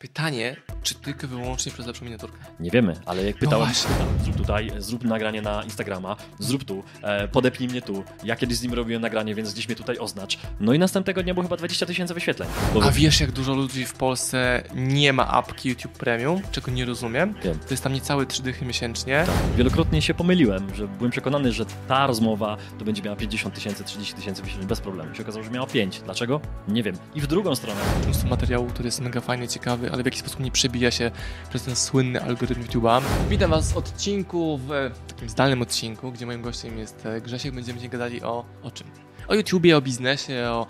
Pytanie, czy tylko wyłącznie przez lepszą miniaturkę? Nie wiemy, ale jak pytałem, właśnie. pytałem, zrób tutaj, zrób nagranie na Instagrama, zrób tu, e, podepnij mnie tu. Ja kiedyś z nim robiłem nagranie, więc gdzieś mnie tutaj oznacz. No i następnego dnia było chyba 20 tysięcy wyświetleń. Bo A wiesz, jak dużo ludzi w Polsce nie ma apki YouTube Premium, czego nie rozumiem? Wiem. To jest tam niecałe 3 dychy miesięcznie. Tak, wielokrotnie się pomyliłem, że byłem przekonany, że ta rozmowa to będzie miała 50 tysięcy, 30 tysięcy wyświetleń bez problemu. Się okazało, że miała 5. Dlaczego? Nie wiem. I w drugą stronę. mnóstwo materiału, który jest mega fajny, ciekawy, ale w jakiś sposób nie przebija się przez ten słynny algorytm YouTube'a. Witam Was w odcinku, w takim zdalnym odcinku, gdzie moim gościem jest e, Grzesiek. Będziemy dzisiaj gadali o, o czym? O YouTubie, o biznesie, o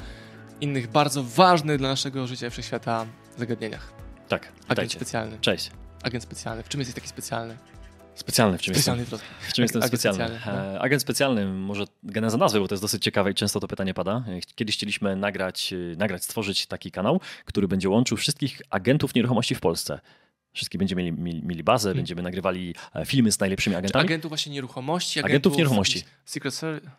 innych bardzo ważnych dla naszego życia wszechświata zagadnieniach. Tak, Agent witajcie. specjalny. Cześć. Agent specjalny. W czym jesteś taki specjalny? Specjalny w czym jestem? Specjalny trochę. W czym jestem Agent specjalny? specjalny, no. E, Agent specjalny, może geneza nazwy, bo to jest dosyć ciekawe i często to pytanie pada. E, Kiedyś chcieliśmy nagrać, e, nagrać, stworzyć taki kanał, który będzie łączył wszystkich agentów nieruchomości w Polsce. Wszystkie będziemy mieli, mieli, mieli bazę, Hmm. będziemy nagrywali filmy z najlepszymi Czy agentami. agentów właśnie nieruchomości? Agentów nieruchomości. jakichś Secret Service?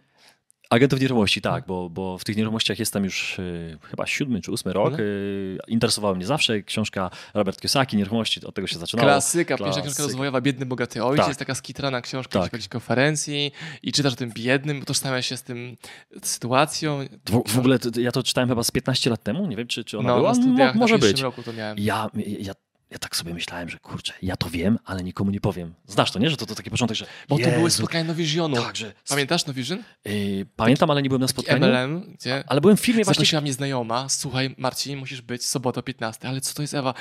Agentów nieruchomości, No. tak, bo, bo w tych nieruchomościach jestem już y, chyba siódmy czy ósmy rok. Mhm. Y, interesowała mnie zawsze książka Robert Kiyosaki, nieruchomości, od tego się zaczynało. Klasyka, pierwsza książka rozwojowa, Biedny, Bogaty Ojciec, Tak. taka skitrana książka Tak. jakiejś konferencji i czytasz o tym biednym, utożsamiasz się z tym sytuacją. W, w ogóle ja to czytałem chyba z 15 lat temu, nie wiem czy, czy ona no, była, na studiach, Mo, może na być. roku to miałem. Ja, ja, ja tak sobie myślałem, że kurczę, ja to wiem, ale nikomu nie powiem. Znasz to, nie? Że to, to taki początek, że Bo to były spotkania Novisionu. Tak, że... Pamiętasz Novision? Y, pamiętam, ale nie byłem na Taki spotkaniu. MLM, gdzie Ale byłem w filmie właśnie... zaprosiła mnie znajoma. Słuchaj, Marcin, musisz być sobota 15. Ale co to jest, Ewa?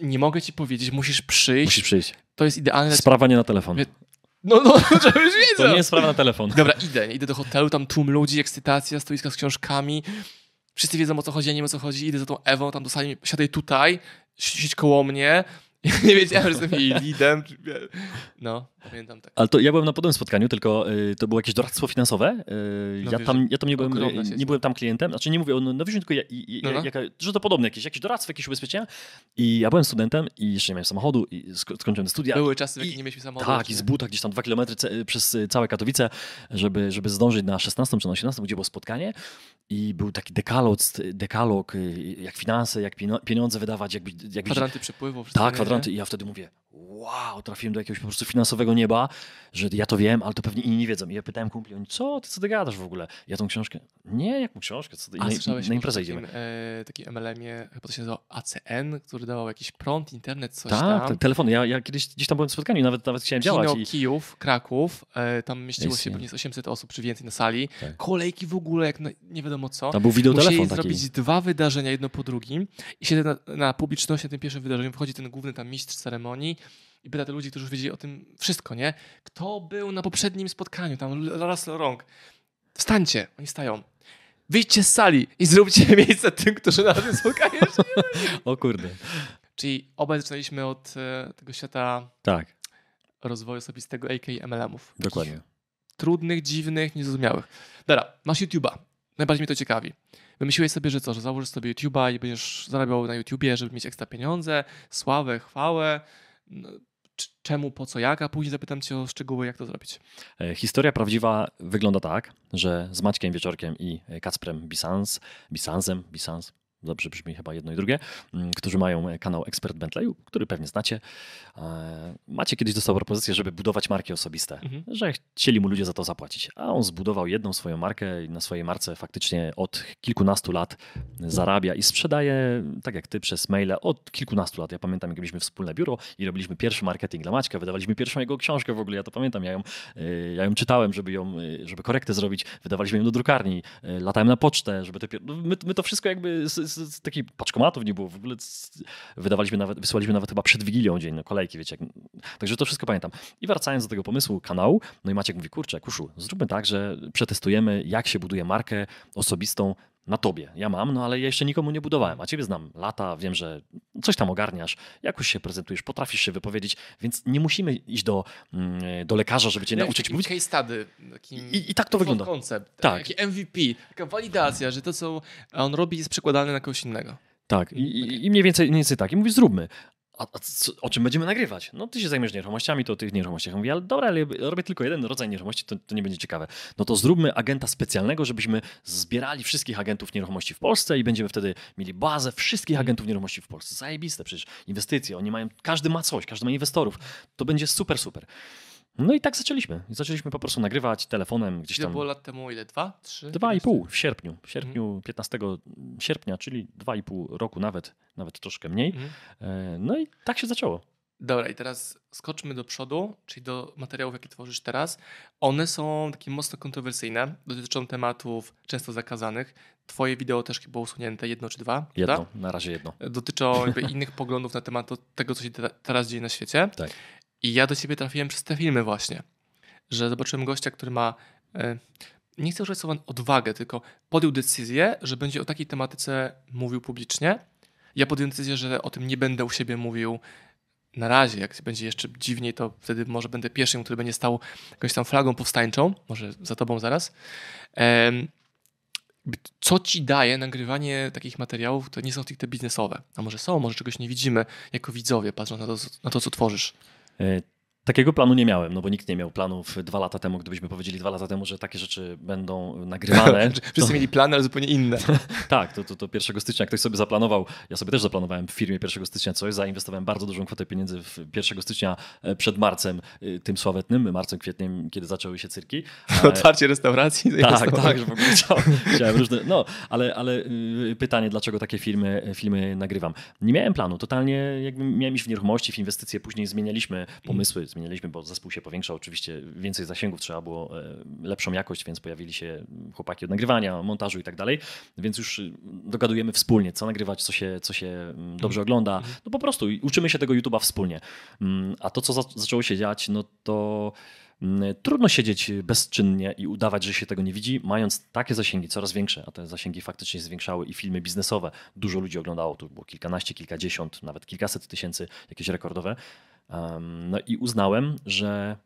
Nie mogę ci powiedzieć, musisz przyjść. Musisz przyjść. To jest idealne. Sprawa nie na telefon. No, no, żebyś To wiedział. nie jest sprawa na telefon. Dobra, idę. Idę do hotelu, tam tłum ludzi, ekscytacja, stoiska z książkami. Wszyscy wiedzą o co chodzi, ja nie wiem o co chodzi. Idę za tą Ewą, tam do sali, siadaj tutaj, siedź koło mnie. Ja nie wiedziałem, że jestem jej lidem. No, pamiętam tak. Ale to ja byłem na podobnym spotkaniu, tylko y, to było jakieś doradztwo finansowe. Y, No ja, wiesz, tam, ja tam nie byłem, y, nie byłem tam klientem, znaczy nie mówię o Novision, tylko ja, i, No, no. Jaka, że to podobne, jakieś, jakieś doradztwo, jakieś ubezpieczenia. I ja byłem studentem i jeszcze nie miałem samochodu i sk- skończyłem studia. Były czasy, w jakich nie mieliśmy samochodu. Tak, i z buta gdzieś tam dwa kilometry przez y, całe Katowice, żeby, żeby zdążyć na 16 czy na 18, gdzie było spotkanie. I był taki dekalog, dekalog y, jak finanse, jak pieniądze wydawać, jak, jak Kwadranty przepływu. wszystko, tak, nie? I ja wtedy mówię, wow, trafiłem do jakiegoś po prostu finansowego nieba, że ja to wiem, ale to pewnie inni nie wiedzą. I ja pytałem kumpli, oni, co ty, co ty gadasz w ogóle? Ja tą książkę, nie, jaką książkę? Co ty? A na, słyszałeś na imprezę idziemy. takim, e, takim MLM-ie, chyba to się nazywał ACN, który dawał jakiś prąd, internet, coś Tak, tam. telefony. Ja, ja kiedyś gdzieś tam byłem w spotkaniu, nawet, nawet chciałem działać. Kino I, Kijów, Kraków, e, tam mieściło Jest, się nie. pewnie z 800 osób czy więcej na sali. Tak. Kolejki w ogóle, jak na, nie wiadomo co. tam był wideotelefon Musieli taki. zrobić dwa wydarzenia, jedno po drugim i siedzę na, na publiczności na tym pierwszym wydarzeniu, wchodzi ten główny tam mistrz ceremonii i pyta te ludzi, którzy już wiedzieli o tym wszystko, nie? Kto był na poprzednim spotkaniu, tam raz rąk. Wstańcie, oni stają. Wyjdźcie z sali i zróbcie miejsce tym, którzy na tym spotkaniu O kurde. Czyli obaj zaczynaliśmy od e, tego świata Tak, rozwoju osobistego, a.k.a. MLM-ów. dokładnie. Trudnych, dziwnych, niezrozumiałych. Dobra, masz YouTube'a. Najbardziej mnie to ciekawi. Wymyśliłeś sobie, że co, że założysz sobie YouTube'a i będziesz zarabiał na YouTubie, żeby mieć ekstra pieniądze, sławę, chwałę. No, czemu, po co, jak? A później zapytam cię o szczegóły, jak to zrobić. E, Historia prawdziwa wygląda tak, że z Maćkiem Wieczorkiem i e, Kacprem Bisans, Bisansem, Bisans, dobrze brzmi chyba jedno i drugie, mm, którzy mają e, kanał Expert Bentleyu, który pewnie znacie. E, Macie kiedyś dostał propozycję, żeby budować marki osobiste, Mhm. że chcieli mu ludzie za to zapłacić. A on zbudował jedną swoją markę i na swojej marce faktycznie od kilkunastu lat zarabia i sprzedaje, tak jak ty, przez maile od kilkunastu lat. Ja pamiętam, jak mieliśmy wspólne biuro i robiliśmy pierwszy marketing dla Maćka, wydawaliśmy pierwszą jego książkę w ogóle, ja to pamiętam, ja ją, y, ja ją czytałem, żeby ją, żeby korektę zrobić, wydawaliśmy ją do drukarni, latałem na pocztę, żeby te, no, my, my to wszystko jakby z, z, takich paczkomatów nie było, w ogóle wydawaliśmy nawet, wysłaliśmy nawet chyba przed Wigilią dzień, kolejki, wiecie, jak, także to wszystko pamiętam. I wracając do tego pomysłu kanału, no i Maciek mówi, kurczę, Kuszu, zróbmy tak, że przetestujemy, jak się buduje markę osobistą na tobie. Ja mam, no ale ja jeszcze nikomu nie budowałem, a ciebie znam lata, wiem, że coś tam ogarniasz, jakoś się prezentujesz, potrafisz się wypowiedzieć, więc nie musimy iść do, mm, do lekarza, żeby cię nauczyć Taki mówić. Case study. I, I tak to wygląda. Koncept. Tak. Taki MVP. Taka walidacja, że to, co on robi, jest przekładane na kogoś innego. Tak, i, i, i mniej, więcej, mniej więcej tak. I mówi, zróbmy. A, co, o czym będziemy nagrywać? No ty się zajmiesz nieruchomościami, to o tych nieruchomościach. Mówię, ale dobra, ale robię tylko jeden rodzaj nieruchomości, to, to nie będzie ciekawe. No to zróbmy agenta specjalnego, żebyśmy zbierali wszystkich agentów nieruchomości w Polsce i będziemy wtedy mieli bazę wszystkich agentów nieruchomości w Polsce. Zajebiste przecież, inwestycje, oni mają, każdy ma coś, każdy ma inwestorów. To będzie super, super. No i tak zaczęliśmy. Zaczęliśmy po prostu nagrywać telefonem gdzieś Ile tam. było lat temu? Ile? Dwa? Trzy? Dwa i pół w sierpniu. W sierpniu, 15 sierpnia, czyli dwa i pół roku nawet, nawet troszkę mniej. Mhm. E, No i tak się zaczęło. Dobra, i teraz skoczmy do przodu, czyli do materiałów, jakie tworzysz teraz. One są takie mocno kontrowersyjne, dotyczą tematów często zakazanych. Twoje wideo też chyba usunięte, jedno czy dwa, Jedno, prawda? na razie jedno. Dotyczą jakby innych poglądów na temat tego, co się te- teraz dzieje na świecie. Tak. I ja do ciebie trafiłem przez te filmy właśnie, że zobaczyłem gościa, który ma, e, nie chcę użyć słowa odwagę, tylko podjął decyzję, że będzie o takiej tematyce mówił publicznie. Ja podjąłem decyzję, że o tym nie będę u siebie mówił na razie. Jak będzie jeszcze dziwniej, to wtedy może będę pierwszym, który będzie stał jakąś tam flagą powstańczą, może za tobą zaraz. Co ci daje nagrywanie takich materiałów, które nie są stricte biznesowe? A może są, może czegoś nie widzimy jako widzowie, patrząc na to, na to co tworzysz. Euh, Takiego planu nie miałem, no bo nikt nie miał planów dwa lata temu. Gdybyśmy powiedzieli dwa lata temu, że takie rzeczy będą nagrywane. Wszyscy mieli plany, ale zupełnie inne. Tak, to, to, to 1 stycznia ktoś sobie zaplanował. Ja sobie też zaplanowałem w firmie 1 stycznia coś. Zainwestowałem bardzo dużą kwotę pieniędzy w 1 stycznia e, przed marcem, e, tym sławetnym, marcem, kwietniem, kiedy zaczęły się cyrki. E, Otwarcie restauracji. Tak, tak, że w ogóle chciałem, chciałem różne. No, ale, ale y, pytanie, dlaczego takie filmy, filmy nagrywam? Nie miałem planu, totalnie jakby miałem iść w nieruchomości, w inwestycje, później zmienialiśmy pomysły, zmienialiśmy, bo zespół się powiększał, oczywiście więcej zasięgów trzeba było, e, lepszą jakość, więc pojawili się chłopaki od nagrywania, montażu i tak dalej, więc już y, dogadujemy wspólnie, co nagrywać, co się, co się mm, dobrze ogląda, no po prostu i uczymy się tego YouTube'a wspólnie. Mm, A to, co za, zaczęło się dziać, no to Mm, Trudno siedzieć bezczynnie i udawać, że się tego nie widzi, mając takie zasięgi, coraz większe, a te zasięgi faktycznie się zwiększały i filmy biznesowe. Dużo ludzi oglądało, to było kilkanaście, kilkadziesiąt, nawet kilkaset tysięcy, jakieś rekordowe. Um, no i uznałem, że,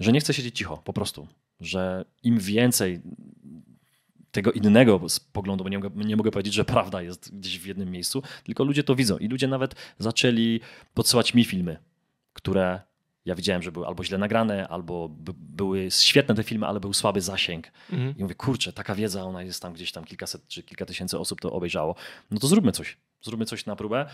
że nie chcę siedzieć cicho, po prostu. Że im więcej tego innego poglądu, bo nie mogę, nie mogę powiedzieć, że prawda jest gdzieś w jednym miejscu, tylko ludzie to widzą i ludzie nawet zaczęli podsyłać mi filmy, które ja widziałem, że były albo źle nagrane, albo by, były świetne te filmy, ale był słaby zasięg. Mhm. I mówię, kurczę, taka wiedza, ona jest tam gdzieś tam kilkaset czy kilka tysięcy osób to obejrzało. No to zróbmy coś. Zróbmy coś na próbę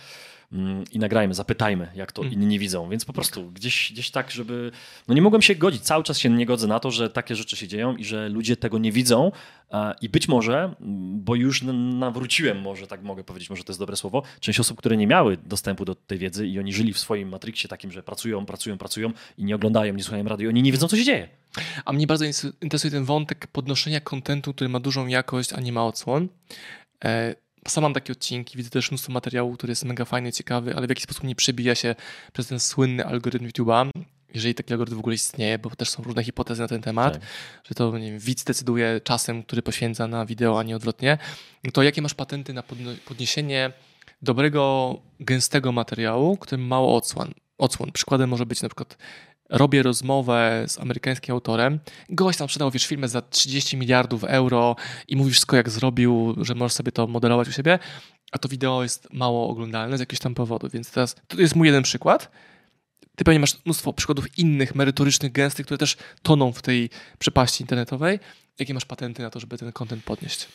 mm, i nagrajmy, zapytajmy, jak to Mm. inni widzą. Więc po prostu gdzieś, gdzieś tak, żeby. No nie mogłem się godzić, cały czas się nie godzę na to, że takie rzeczy się dzieją i że ludzie tego nie widzą. I być może, bo już nawróciłem, może tak mogę powiedzieć, może to jest dobre słowo, część osób, które nie miały dostępu do tej wiedzy i oni żyli w swoim matriksie takim, że pracują, pracują, pracują i nie oglądają, nie słuchają radio, oni nie wiedzą, co się dzieje. A mnie bardzo interesuje ten wątek podnoszenia kontentu, który ma dużą jakość, a nie ma odsłon. E, sam mam takie odcinki, widzę też mnóstwo materiału, który jest mega fajny, ciekawy, ale w jakiś sposób nie przebija się przez ten słynny algorytm YouTube'a. Jeżeli taki algorytm w ogóle istnieje, bo też są różne hipotezy na ten temat, Tak. że to nie wiem, widz decyduje czasem, który poświęca na wideo, a nie odwrotnie. No to jakie masz patenty na podniesienie dobrego, gęstego materiału, który ma mało odsłon? odsłon? Przykładem może być na przykład robię rozmowę z amerykańskim autorem, gość tam sprzedał, wiesz, filmę za 30 miliardów euro i mówi wszystko jak zrobił, że możesz sobie to modelować u siebie, a to wideo jest mało oglądalne z jakiegoś tam powodu, więc teraz to jest mój jeden przykład. Ty pewnie masz mnóstwo przykładów innych, merytorycznych, gęstych, które też toną w tej przepaści internetowej. Jakie masz patenty na to, żeby ten content podnieść?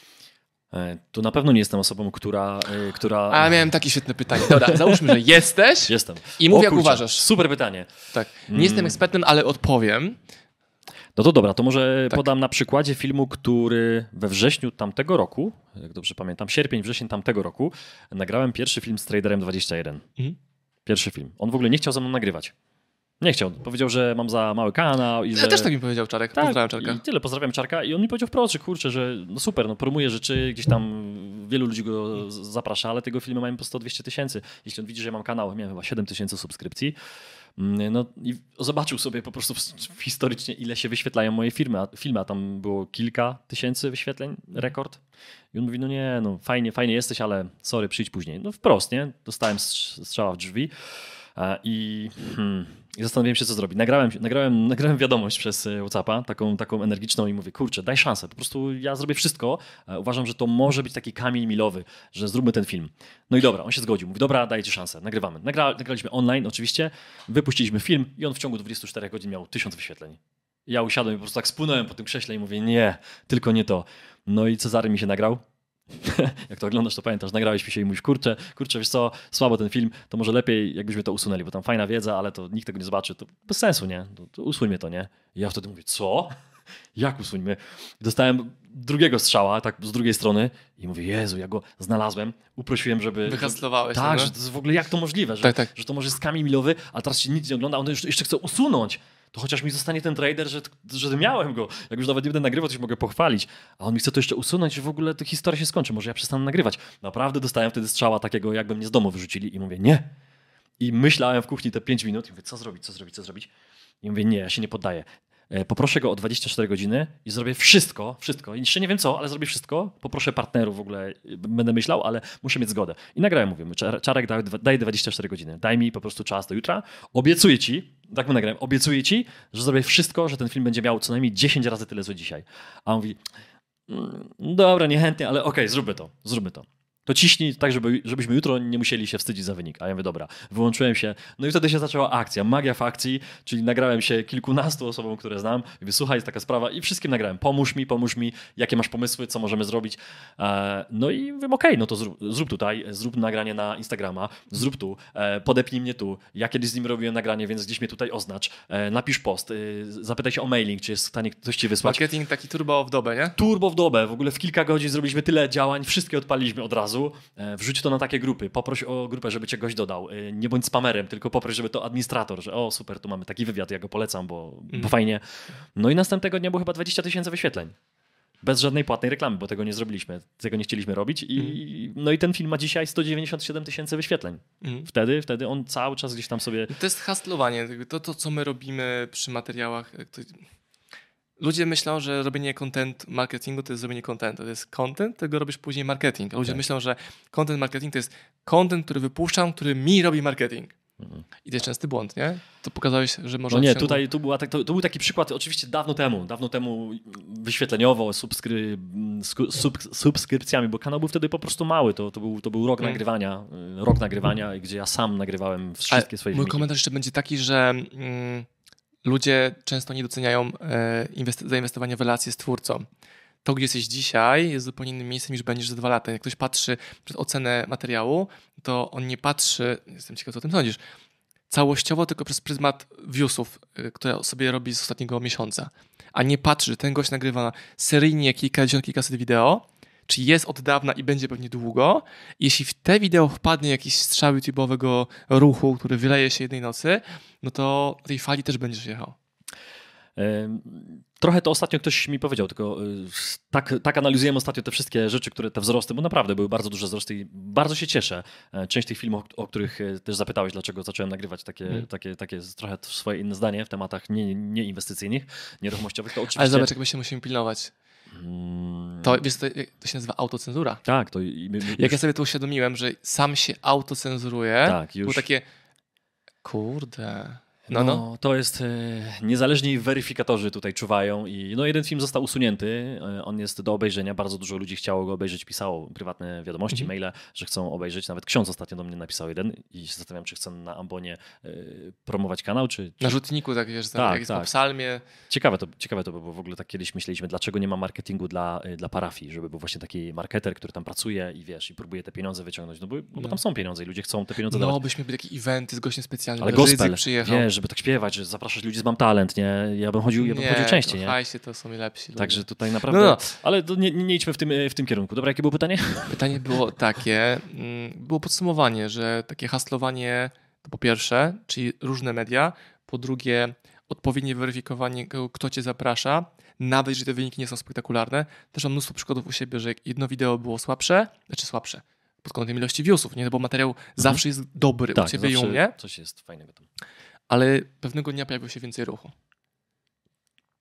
E, Tu na pewno nie jestem osobą, która. e, która... A miałem takie świetne pytanie. Dobra, załóżmy, że jesteś Jestem. i mów O jak kurczę, uważasz. Super pytanie. Tak. Nie Mm. jestem ekspertem, ale odpowiem. No to dobra, to może Tak. podam na przykładzie filmu, który we wrześniu tamtego roku, jak dobrze pamiętam, sierpień, wrzesień tamtego roku, nagrałem pierwszy film z Traderem 21. Mhm. Pierwszy film. On w ogóle nie chciał ze mną nagrywać. Nie chciał. Powiedział, że mam za mały kanał i że... Ja też tak mi powiedział Czarek. Tak, Pozdrawiam Czarka. I tyle, pozdrawiam Czarka. I on mi powiedział wprost, że kurczę, że no super, no promuje rzeczy, gdzieś tam wielu ludzi go zaprasza, ale tego filmu mają po 100-200 tysięcy. Jeśli on widzi, że ja mam kanał, miałem chyba 7 tysięcy subskrypcji, mm, no i zobaczył sobie po prostu historycznie, ile się wyświetlają moje filmy, a, filmy, a tam było kilka tysięcy wyświetleń, rekord. I on mówi, no nie, no fajnie, fajnie jesteś, ale sorry, przyjdź później. No wprost, nie? Dostałem strz- strzała w drzwi. E, I, hmm, się, co zrobić. Nagrałem, nagrałem, nagrałem wiadomość przez e, WhatsAppa, taką, taką energiczną i mówię, kurczę, daj szansę, po prostu ja zrobię wszystko. E, uważam, że to może być taki kamień milowy, że zróbmy ten film. No i dobra, on się zgodził. Mówi, dobra, dajcie szansę, nagrywamy. Nagra, nagraliśmy online oczywiście, wypuściliśmy film i on w ciągu 24 godzin miał tysiąc wyświetleń. Ja usiadłem i po prostu tak spłynąłem po tym krześle i mówię, nie, tylko nie to. No i Cezary mi się nagrał, jak to oglądasz, to pamiętasz, nagrałeś mi się i mówisz, kurczę, kurczę, wiesz co, słabo ten film, to może lepiej jakbyśmy to usunęli, bo tam fajna wiedza, ale to nikt tego nie zobaczy, to bez sensu, nie? To, to usuńmy to, nie? I ja wtedy mówię, co? Jak usuńmy? Dostałem drugiego strzała, tak z drugiej strony i mówię, Jezu, ja go znalazłem, uprosiłem, żeby... Wyhaslowałeś. Tak, no? że to jest w ogóle jak to możliwe, że, Tak, tak. że to może jest kamień milowy, a teraz się nic nie ogląda, on jeszcze, jeszcze chce usunąć. To chociaż mi zostanie ten trader, że, że miałem go. Jak już nawet nie będę nagrywał, się mogę pochwalić. A on mi chce to jeszcze usunąć, że w ogóle ta historia się skończy. Może ja przestanę nagrywać. Naprawdę dostałem wtedy strzała takiego, jakby mnie z domu wyrzucili i mówię, nie. I myślałem w kuchni te 5 minut i mówię, co zrobić, co zrobić, co zrobić. I mówię, nie, ja się nie poddaję. E, Poproszę go o 24 godziny i zrobię wszystko, wszystko. Jeszcze nie wiem co, ale zrobię wszystko. Poproszę partnerów w ogóle, y, będę myślał, ale muszę mieć zgodę. I nagrałem, mówię, Czar- Czarek, daj, daj 24 godziny. Daj mi po prostu czas do jutra. Obiecuję ci, tak mu nagrałem, obiecuję ci, że zrobię wszystko, że ten film będzie miał co najmniej 10 razy tyle co dzisiaj. A on mówi, "Mm, dobra, niechętnie, ale okej, zróbmy to, zróbmy to. To ciśnij tak, żeby, żebyśmy jutro nie musieli się wstydzić za wynik. A ja mówię, dobra, wyłączyłem się. No i wtedy się zaczęła akcja, magia w akcji, czyli nagrałem się kilkunastu osobom, które znam. Mówię, słuchaj, jest taka sprawa i wszystkim nagrałem. Pomóż mi, pomóż mi, jakie masz pomysły, co możemy zrobić. E, No i mówię, okej, no to zrób, zrób tutaj, zrób nagranie na Instagrama, zrób tu, e, podepnij mnie tu. Ja kiedyś z nim robiłem nagranie, więc gdzieś mnie tutaj oznacz. E, Napisz post, zapytaj się o mailing, czy jest w stanie ktoś ci wysłać. Marketing taki turbo w dobę, nie? Turbo w dobę, w ogóle w kilka godzin zrobiliśmy tyle działań, wszystkie odpaliśmy od razu. E, Wrzuć to na takie grupy, poproś o grupę, żeby cię gość dodał. E, Nie bądź spamerem, tylko poproś, żeby to administrator, że o super, tu mamy taki wywiad, ja go polecam, bo, bo fajnie. No i następnego dnia było chyba 20 tysięcy wyświetleń. Bez żadnej płatnej reklamy, bo tego nie zrobiliśmy, tego nie chcieliśmy robić. I, No i ten film ma dzisiaj 197 tysięcy wyświetleń. Mhm. Wtedy, wtedy on cały czas gdzieś tam sobie. To jest hustlowanie. To, to, co my robimy przy materiałach. To... Ludzie myślą, że robienie content marketingu to jest zrobienie contentu. To jest content, tego robisz później marketing. A ludzie Tak. myślą, że content marketing to jest content, który wypuszczam, który mi robi marketing. Mhm. I to jest częsty błąd, nie? To pokazałeś, że może. No nie, tutaj tu była, tak- to, to był taki przykład oczywiście dawno temu, dawno temu wyświetleniowo, subskry, sku- sub, subskrypcjami, bo kanał był wtedy po prostu mały, to, to, był, to był rok Mm. nagrywania, y, rok nagrywania, gdzie ja sam nagrywałem wszystkie Ale swoje Mój filmiki. komentarz jeszcze będzie taki, że mm, ludzie często nie doceniają e, inwest- zainwestowania w relacje z twórcą. To, gdzie jesteś dzisiaj, jest zupełnie innym miejscem niż będziesz za dwa lata. Jak ktoś patrzy przez ocenę materiału, to on nie patrzy, jestem ciekaw, co o tym sądzisz, całościowo, tylko przez pryzmat viewsów, y, które sobie robi z ostatniego miesiąca. A nie patrzy, że ten gość nagrywa seryjnie kilkadziesiąt, kilkaset wideo, czy jest od dawna i będzie pewnie długo. Jeśli w te wideo wpadnie jakiś strzał YouTube'owego ruchu, który wyleje się jednej nocy, no to tej fali też będziesz jechał. Trochę to ostatnio ktoś mi powiedział, tylko y, tak, tak analizujemy ostatnio te wszystkie rzeczy, które te wzrosty, bo naprawdę były bardzo duże wzrosty i bardzo się cieszę. E, Część tych filmów, o których e, też zapytałeś, dlaczego zacząłem nagrywać takie, Mm. takie, takie trochę swoje inne zdanie w tematach nie, nieinwestycyjnych, nieruchomościowych, to oczywiście... Ale zobacz, jak my się musimy pilnować. To, wiesz, to, to się nazywa autocenzura. Tak, to i my, my, Jak ja sobie to uświadomiłem, że sam się autocenzuruję, Tak, już. było takie kurde. No, No, no. to jest e, niezależni weryfikatorzy tutaj czuwają i no jeden film został usunięty, e, on jest do obejrzenia, bardzo dużo ludzi chciało go obejrzeć, pisało prywatne wiadomości, Mhm. maile, że chcą obejrzeć, nawet ksiądz ostatnio do mnie napisał jeden i się zastanawiam, czy chcę na Ambonie e, promować kanał, czy... czy... Na rzutniku, tak wiesz, Tak, jak jest po tak. psalmie. Ciekawe to, ciekawe to, było, bo w ogóle tak kiedyś myśleliśmy, dlaczego nie ma marketingu dla, dla parafii, żeby był właśnie taki marketer, który tam pracuje i wiesz, i próbuje te pieniądze wyciągnąć, no bo, no bo tam są pieniądze i ludzie chcą te pieniądze No, dawać. byśmy byli takie eventy z gościem specjalnym. Ale gospel, przyjechał. wiesz, żeby tak śpiewać, że zapraszać ludzi z Mam Talent, nie? Ja bym chodził, ja bym chodził częściej, nie? Hajsie to są lepsi ludzie. Także tutaj naprawdę. No, no. Ale nie, nie idźmy w tym, w tym kierunku. Dobra, jakie było pytanie? Pytanie było takie, mm, było podsumowanie, że takie haslowanie to po pierwsze, czyli różne media, po drugie odpowiednie weryfikowanie, kto cię zaprasza, nawet jeżeli te wyniki nie są spektakularne. Też mam mnóstwo przykładów u siebie, że jedno wideo było słabsze, znaczy słabsze, pod kątem ilości viewsów, nie? bo materiał zawsze jest dobry u ciebie i u Mhm. Tak, mnie, Coś jest fajnego tam. Ale pewnego dnia pojawiło się więcej ruchu.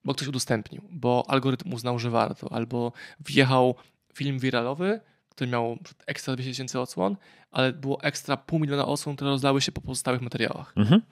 Bo ktoś udostępnił, bo algorytm uznał, że warto, albo wjechał film wiralowy, które miało ekstra 200 tysięcy odsłon, ale było ekstra pół miliona odsłon, które rozlały się po pozostałych materiałach. Mhm.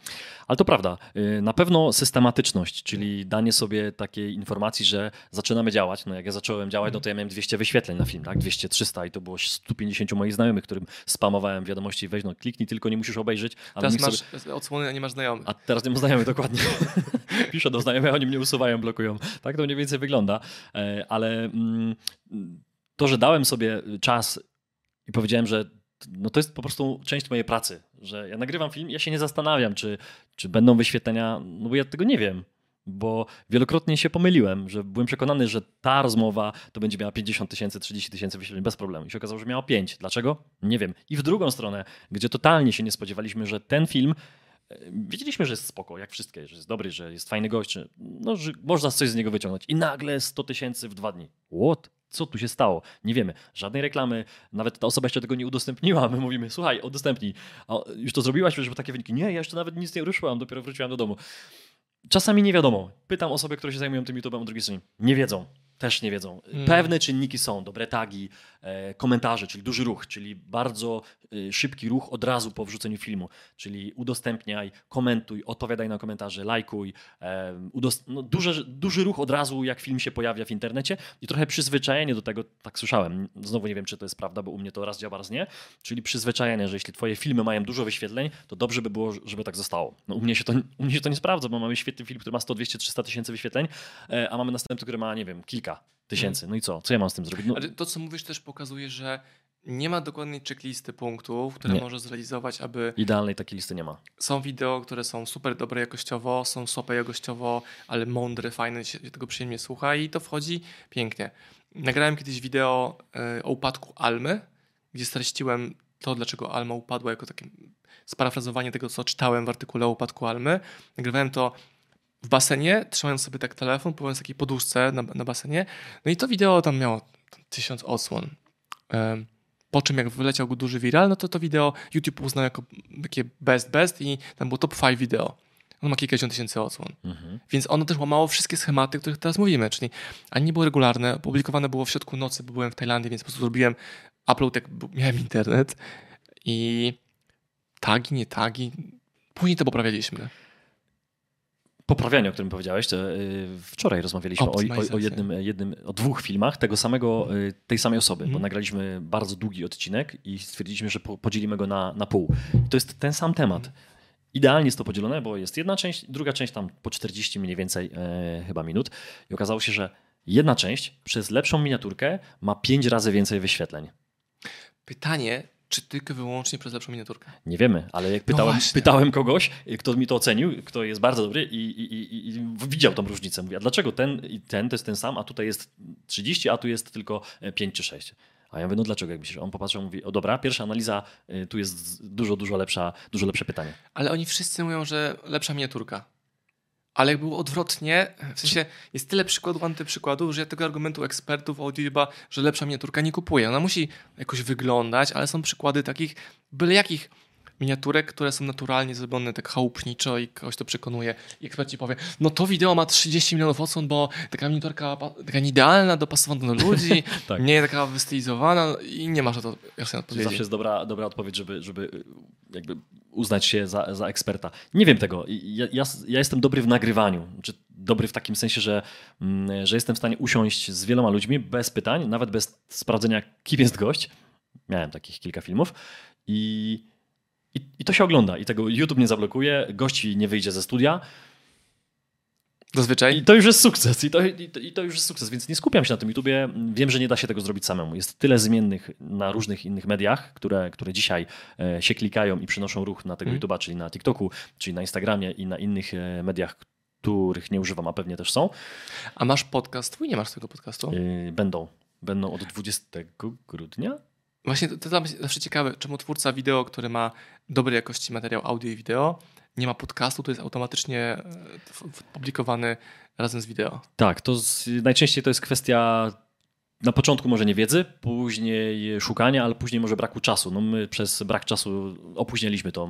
Ale to prawda. Y, na pewno systematyczność, czyli danie sobie takiej informacji, że zaczynamy działać. No jak ja zacząłem działać, no to ja miałem 200 wyświetleń na film, tak? 200, 300 i to było 150 moich znajomych, którym spamowałem wiadomości, weź no kliknij, tylko nie musisz obejrzeć. Teraz masz sobie... odsłony, a nie masz znajomych. A teraz nie mam znajomych, dokładnie. Piszę do znajomych, oni mnie usuwają, blokują. Tak to mniej więcej wygląda. E, ale mm, to, że dałem sobie czas i powiedziałem, że no to jest po prostu część mojej pracy, że ja nagrywam film, ja się nie zastanawiam, czy, czy będą wyświetlenia, no bo ja tego nie wiem. Bo wielokrotnie się pomyliłem, że byłem przekonany, że ta rozmowa to będzie miała 50 tysięcy, 30 tysięcy wyświetleń bez problemu. I się okazało, że miała 5. Dlaczego? Nie wiem. I w drugą stronę, gdzie totalnie się nie spodziewaliśmy, że ten film e, Wiedzieliśmy, że jest spoko, jak wszystkie, że jest dobry, że jest fajny gość, że, no, że można coś z niego wyciągnąć. I nagle 100 tysięcy w dwa dni. What? Co tu się stało. Nie wiemy. Żadnej reklamy, nawet ta osoba jeszcze tego nie udostępniła. My mówimy, słuchaj, udostępnij. A już to zrobiłaś, żeby takie wyniki. Nie, ja jeszcze nawet nic nie ruszyłam, dopiero wróciłam do domu. Czasami nie wiadomo. Pytam osoby, które się zajmują tym YouTube'em o drugiej stronie. Nie wiedzą też nie wiedzą. Hmm. Pewne czynniki są, dobre tagi, komentarze, czyli duży ruch, czyli bardzo e, szybki ruch od razu po wrzuceniu filmu, czyli udostępniaj, komentuj, odpowiadaj na komentarze, lajkuj. E, no, duży, duży ruch od razu, jak film się pojawia w internecie i trochę przyzwyczajenie do tego, tak słyszałem, znowu nie wiem, czy to jest prawda, bo u mnie to raz działa, raz nie, czyli przyzwyczajenie, że jeśli twoje filmy mają dużo wyświetleń, to dobrze by było, żeby tak zostało. No, u, mnie się to, u mnie się to nie sprawdza, bo mamy świetny film, który ma 100, 200, 300 tysięcy wyświetleń, a mamy następny, który ma, nie wiem, kilka tysięcy. No i co? Co ja mam z tym zrobić? No... To, co mówisz, też pokazuje, że nie ma dokładnej checklisty punktów, które nie. możesz zrealizować, aby. Idealnej takiej listy nie ma. Są wideo, które są super dobre jakościowo, są słabe jakościowo, ale mądre, fajne, się tego przyjemnie słucha i to wchodzi pięknie. Nagrałem kiedyś wideo e, o upadku Almy, gdzie streściłem to, dlaczego Alma upadła, jako takie sparafrazowanie tego, co czytałem w artykule o upadku Almy. Nagrywałem to w basenie, trzymając sobie tak telefon, w takiej poduszce na, na basenie. No i to wideo tam miało tysiąc odsłon. Po czym jak wyleciał go duży viral, no to to wideo YouTube uznał jako takie best best i tam było top 5 wideo. On ma kilkadziesiąt tysięcy odsłon. Mhm. Więc ono też łamało wszystkie schematy, o których teraz mówimy, czyli ani nie było regularne, publikowane było w środku nocy, bo byłem w Tajlandii, więc po prostu zrobiłem upload, jak miałem internet i tagi, nie tagi. Później to poprawialiśmy poprawianie, o którym powiedziałeś, to y, wczoraj rozmawialiśmy o, o, jednym, jednym, o dwóch filmach tego samego, y, tej samej osoby, mm. bo mhm. nagraliśmy bardzo długi odcinek i stwierdziliśmy, że podzielimy go na, na pół. I to jest ten sam temat. Mm. Idealnie jest to podzielone, bo jest jedna część, druga część tam po 40 mniej więcej e, chyba minut i okazało się, że jedna część przez lepszą miniaturkę ma pięć razy więcej wyświetleń. Pytanie, czy tylko wyłącznie przez lepszą miniaturkę? Nie wiemy, ale jak pytałem, no pytałem kogoś, kto mi to ocenił, kto jest bardzo dobry i, i, i, i widział tą różnicę. Mówię, a dlaczego ten i ten to jest ten sam, a tutaj jest 30, a tu jest tylko 5 czy 6? A ja mówię, no dlaczego? Jak myślisz? On popatrzył mówi, o dobra, pierwsza analiza, y, tu jest dużo, dużo lepsza, dużo lepsze pytanie. Ale oni wszyscy mówią, że lepsza miniaturka. Ale było odwrotnie, w sensie jest tyle przykładów, antyprzykładów, że ja tego argumentu ekspertów YouTube'a, że lepsza miniaturka nie kupuję. Ona musi jakoś wyglądać, ale są przykłady takich byle jakich miniaturek, które są naturalnie zrobione tak chałupniczo i ktoś to przekonuje. I ekspert ci powie, no to wideo ma 30 milionów odsłon, bo taka miniaturka taka idealna, dopasowana do ludzi, tak. nie taka wystylizowana i nie masz na to jasnej odpowiedzi. Zawsze jest dobra, dobra odpowiedź, żeby, żeby jakby uznać się za, za eksperta. Nie wiem tego. Ja, ja, ja jestem dobry w nagrywaniu. Znaczy, dobry w takim sensie, że, mm, że jestem w stanie usiąść z wieloma ludźmi bez pytań, nawet bez sprawdzenia, kim jest gość. Miałem takich kilka filmów i i, I to się ogląda i tego YouTube nie zablokuje, gości nie wyjdzie ze studia. Zazwyczaj. I to już jest sukces. I to, i to, I to, już jest sukces, więc nie skupiam się na tym YouTubie. Wiem, że nie da się tego zrobić samemu. Jest tyle zmiennych na różnych innych mediach, które, które dzisiaj e, się klikają i przynoszą ruch na tego mm. YouTuba, czyli na TikToku, czyli na Instagramie i na innych e, mediach, których nie używam, a pewnie też są. A masz podcast twój? Nie masz tego podcastu? Yy, będą. Będą od 20 grudnia? Właśnie to, to zawsze ciekawe, czemu twórca wideo, który ma dobrej jakości materiał audio i wideo, nie ma podcastu, to jest automatycznie e, publikowany razem z wideo. Tak, to z, najczęściej to jest kwestia na początku może nie wiedzy, później szukania, ale później może braku czasu. No my przez brak czasu opóźnialiśmy to.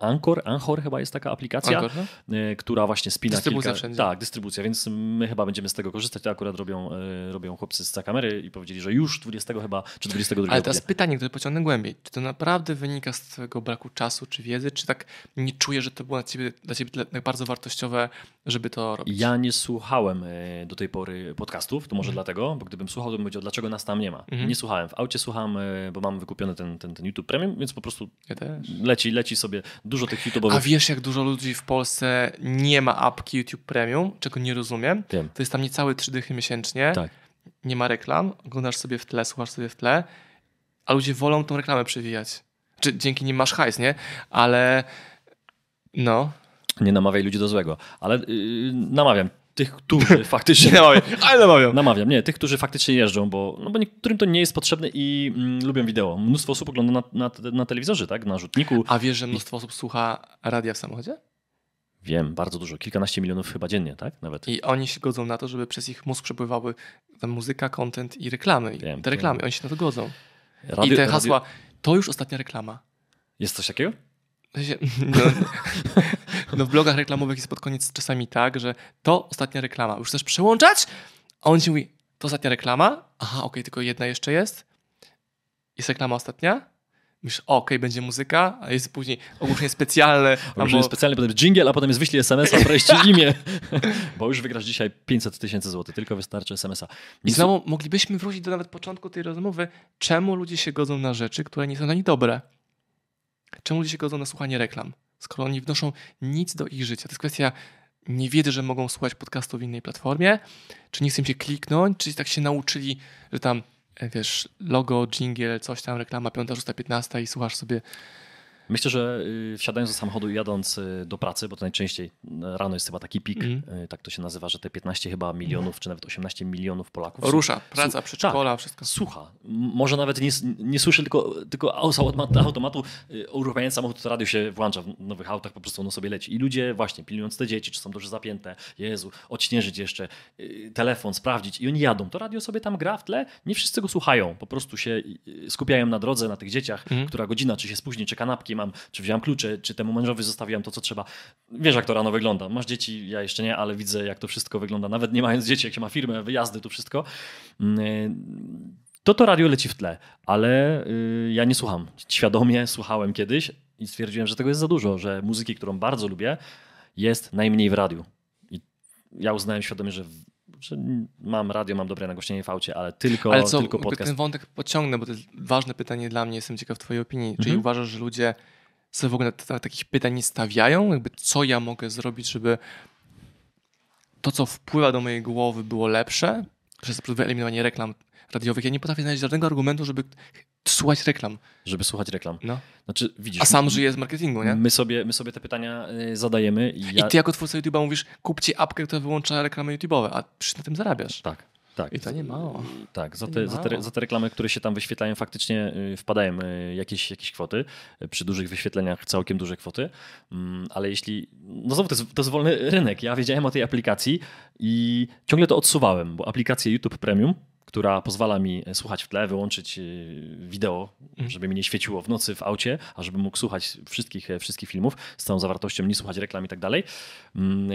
Anchor, Anchor chyba jest taka aplikacja, Anchor, no? y, która właśnie spina Dystrybucja kilka... wszędzie. Tak, dystrybucja, więc my chyba będziemy z tego korzystać. To akurat robią, y, robią chłopcy z kamery i powiedzieli, że już 20 chyba, czy 22 Ale teraz pytanie, które pociągnę głębiej. Czy to naprawdę wynika z twojego braku czasu czy wiedzy, czy tak nie czujesz, że to było dla ciebie, dla ciebie tak bardzo wartościowe, żeby to robić? Ja nie słuchałem y, do tej pory podcastów, to może Mhm. dlatego, bo gdybym słuchał, to bym powiedział, dlaczego nas tam nie ma. Mhm. Nie słuchałem. W aucie słucham, y, bo mam wykupiony ten, ten, ten YouTube Premium, więc po prostu Ja leci, leci sobie dużo tych A YouTube'owych. wiesz, jak dużo ludzi w Polsce nie ma apki YouTube Premium, czego nie rozumiem? Wiem. To jest tam niecałe trzy dychy miesięcznie. Tak. Nie ma reklam, oglądasz sobie w tle, słuchasz sobie w tle, a ludzie wolą tą reklamę przewijać. Czy dzięki nim masz hajs, nie? Ale no. Nie namawiaj ludzi do złego, ale yy, namawiam tych, którzy faktycznie. Nie namawiam, ale namawiam. Namawiam, nie, tych, którzy faktycznie jeżdżą, bo, no bo niektórym to nie jest potrzebne i mm, lubią wideo. Mnóstwo osób ogląda na, na, na telewizorze, tak? Na rzutniku. A wiesz, że mnóstwo osób słucha radia w samochodzie? Wiem, bardzo dużo, kilkanaście milionów chyba dziennie, tak? Nawet. I oni się godzą na to, żeby przez ich mózg przepływały muzyka, content i reklamy. I Wiem, te wiem. reklamy, oni się na to godzą. Radio- I te radio- hasła, to już ostatnia reklama. Jest coś takiego? No, no w blogach reklamowych jest pod koniec czasami tak, że to ostatnia reklama. Już chcesz przełączać? A on ci mówi, to ostatnia reklama? Aha, okej, tylko jedna jeszcze jest. Jest reklama ostatnia? Myślisz, okej, będzie muzyka, a jest później ogłoszenie specjalne. Albo... jest specjalnie, potem jingle, a potem jest wyślij SMS-a, treści imię. Bo już wygrasz dzisiaj 500 tysięcy złotych, tylko wystarczy SMS-a. I znowu moglibyśmy wrócić do nawet początku tej rozmowy, czemu ludzie się godzą na rzeczy, które nie są dla nich dobre. Czemu ludzie się godzą na słuchanie reklam, skoro oni wnoszą nic do ich życia. To jest kwestia niewiedzy, że mogą słuchać podcastu w innej platformie, czy nie chcą się kliknąć, czy tak się nauczyli, że tam, e, wiesz, logo, jingle, coś tam, reklama 5, 6, 15 i słuchasz sobie. Myślę, że y, wsiadając do samochodu i jadąc y, do pracy, bo to najczęściej y, rano jest chyba taki pik, y, tak to się nazywa, że te 15 chyba milionów, czy nawet 18 milionów Polaków Rusza, praca, przedszkola, wszystko. słucha. Może nawet nie, nie słyszy, tylko, tylko z automatu, automatu uruchamiając samochód, to radio się włącza w nowych autach, po prostu ono sobie leci. I ludzie właśnie pilnując te dzieci, czy są dobrze zapięte, Jezu, odśnieżyć jeszcze, telefon, sprawdzić i oni jadą. To radio sobie tam gra w tle, nie wszyscy go słuchają, po prostu się skupiają na drodze, na tych dzieciach, Mhm. która godzina, czy się spóźni, czy kanapki mam, czy wziąłem klucze, czy temu mężowi zostawiłem to, co trzeba. Wiesz, jak to rano wygląda. Masz dzieci, ja jeszcze nie, ale widzę, jak to wszystko wygląda. Nawet nie mając dzieci, jak się ma firmę, wyjazdy, tu wszystko. Mm, y, To to radio leci w tle, ale y, ja nie słucham. Świadomie słuchałem kiedyś i stwierdziłem, że tego jest za dużo, że muzyki, którą bardzo lubię, jest najmniej w radiu. I ja uznałem świadomie, że, że mam radio, mam dobre nagłośnienie w aucie, ale tylko, Ale co, tylko podcast. ten wątek pociągnę, bo to jest ważne pytanie dla mnie, jestem ciekaw twojej opinii. Czyli Mhm. uważasz, że ludzie sobie w ogóle takich pytań nie stawiają? Jakby co ja mogę zrobić, żeby to, co wpływa do mojej głowy było lepsze? Przez wyeliminowanie reklam radiowych. Ja nie potrafię znaleźć żadnego argumentu, żeby słuchać reklam. Żeby słuchać reklam. No. Znaczy, widzisz, A sam żyję z marketingu, nie? my sobie, my sobie te pytania y, zadajemy. I, ja... I ty jako twórca YouTube'a mówisz, kupcie apkę, która wyłącza reklamy YouTube'owe, a przecież na tym zarabiasz. Tak, tak. I to nie mało. Tak, za te, za, te, za te reklamy, które się tam wyświetlają, faktycznie y, wpadają y, jakieś, jakieś kwoty. Przy dużych wyświetleniach całkiem duże kwoty. Mm, Ale jeśli. No znowu to jest, to jest wolny rynek. Ja wiedziałem o tej aplikacji i ciągle to odsuwałem, bo aplikacja YouTube Premium, która pozwala mi e, słuchać w tle, wyłączyć y, wideo, Mhm. żeby mi nie świeciło w nocy w aucie, a żebym mógł słuchać wszystkich, e, wszystkich filmów z całą zawartością, nie słuchać reklam i tak dalej. Mm,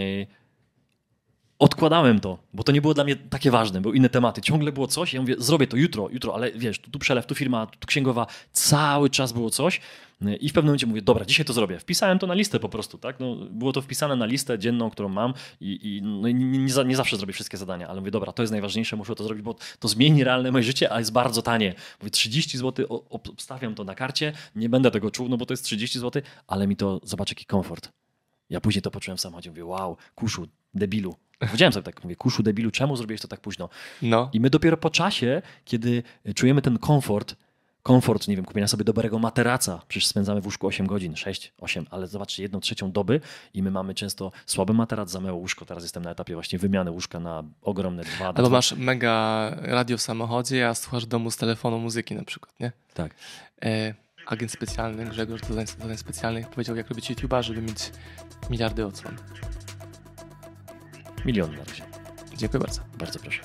odkładałem to, bo to nie było dla mnie takie ważne, były inne tematy. Ciągle było coś, ja mówię, zrobię to jutro, jutro, ale wiesz, tu, tu przelew, tu firma, tu księgowa, cały czas było coś i w pewnym momencie mówię, dobra, dzisiaj to zrobię. Wpisałem to na listę po prostu, tak? No, było to wpisane na listę dzienną, którą mam i, i, no, nie, nie, nie zawsze zrobię wszystkie zadania, ale mówię, dobra, to jest najważniejsze, muszę to zrobić, bo to zmieni realne moje życie, a jest bardzo tanie. Mówię, 30 zł, obstawiam to na karcie, nie będę tego czuł, no bo to jest 30 zł, ale mi to, zobacz jaki komfort. Ja później to poczułem w samochodzie, mówię, wow, kuszu, debilu. Powiedziałem sobie tak, mówię, kuszu, debilu, czemu zrobiłeś to tak późno? No. I my dopiero po czasie, kiedy czujemy ten komfort, komfort, nie wiem, kupienia sobie dobrego materaca, przecież spędzamy w łóżku 8 godzin, 6, 8, ale zobaczcie, jedną trzecią doby i my mamy często słaby materac, za małe łóżko. Teraz jestem na etapie właśnie wymiany łóżka na ogromne dwa. Albo dwa- masz mega radio w samochodzie, a słuchasz domu z telefonu muzyki na przykład, nie? Tak. E, agent specjalny, Grzegorz z zadań, zadań specjalnych powiedział, jak robić YouTube'a, żeby mieć miliardy odsłon. Milion na razie. Dziękuję bardzo. Bardzo proszę.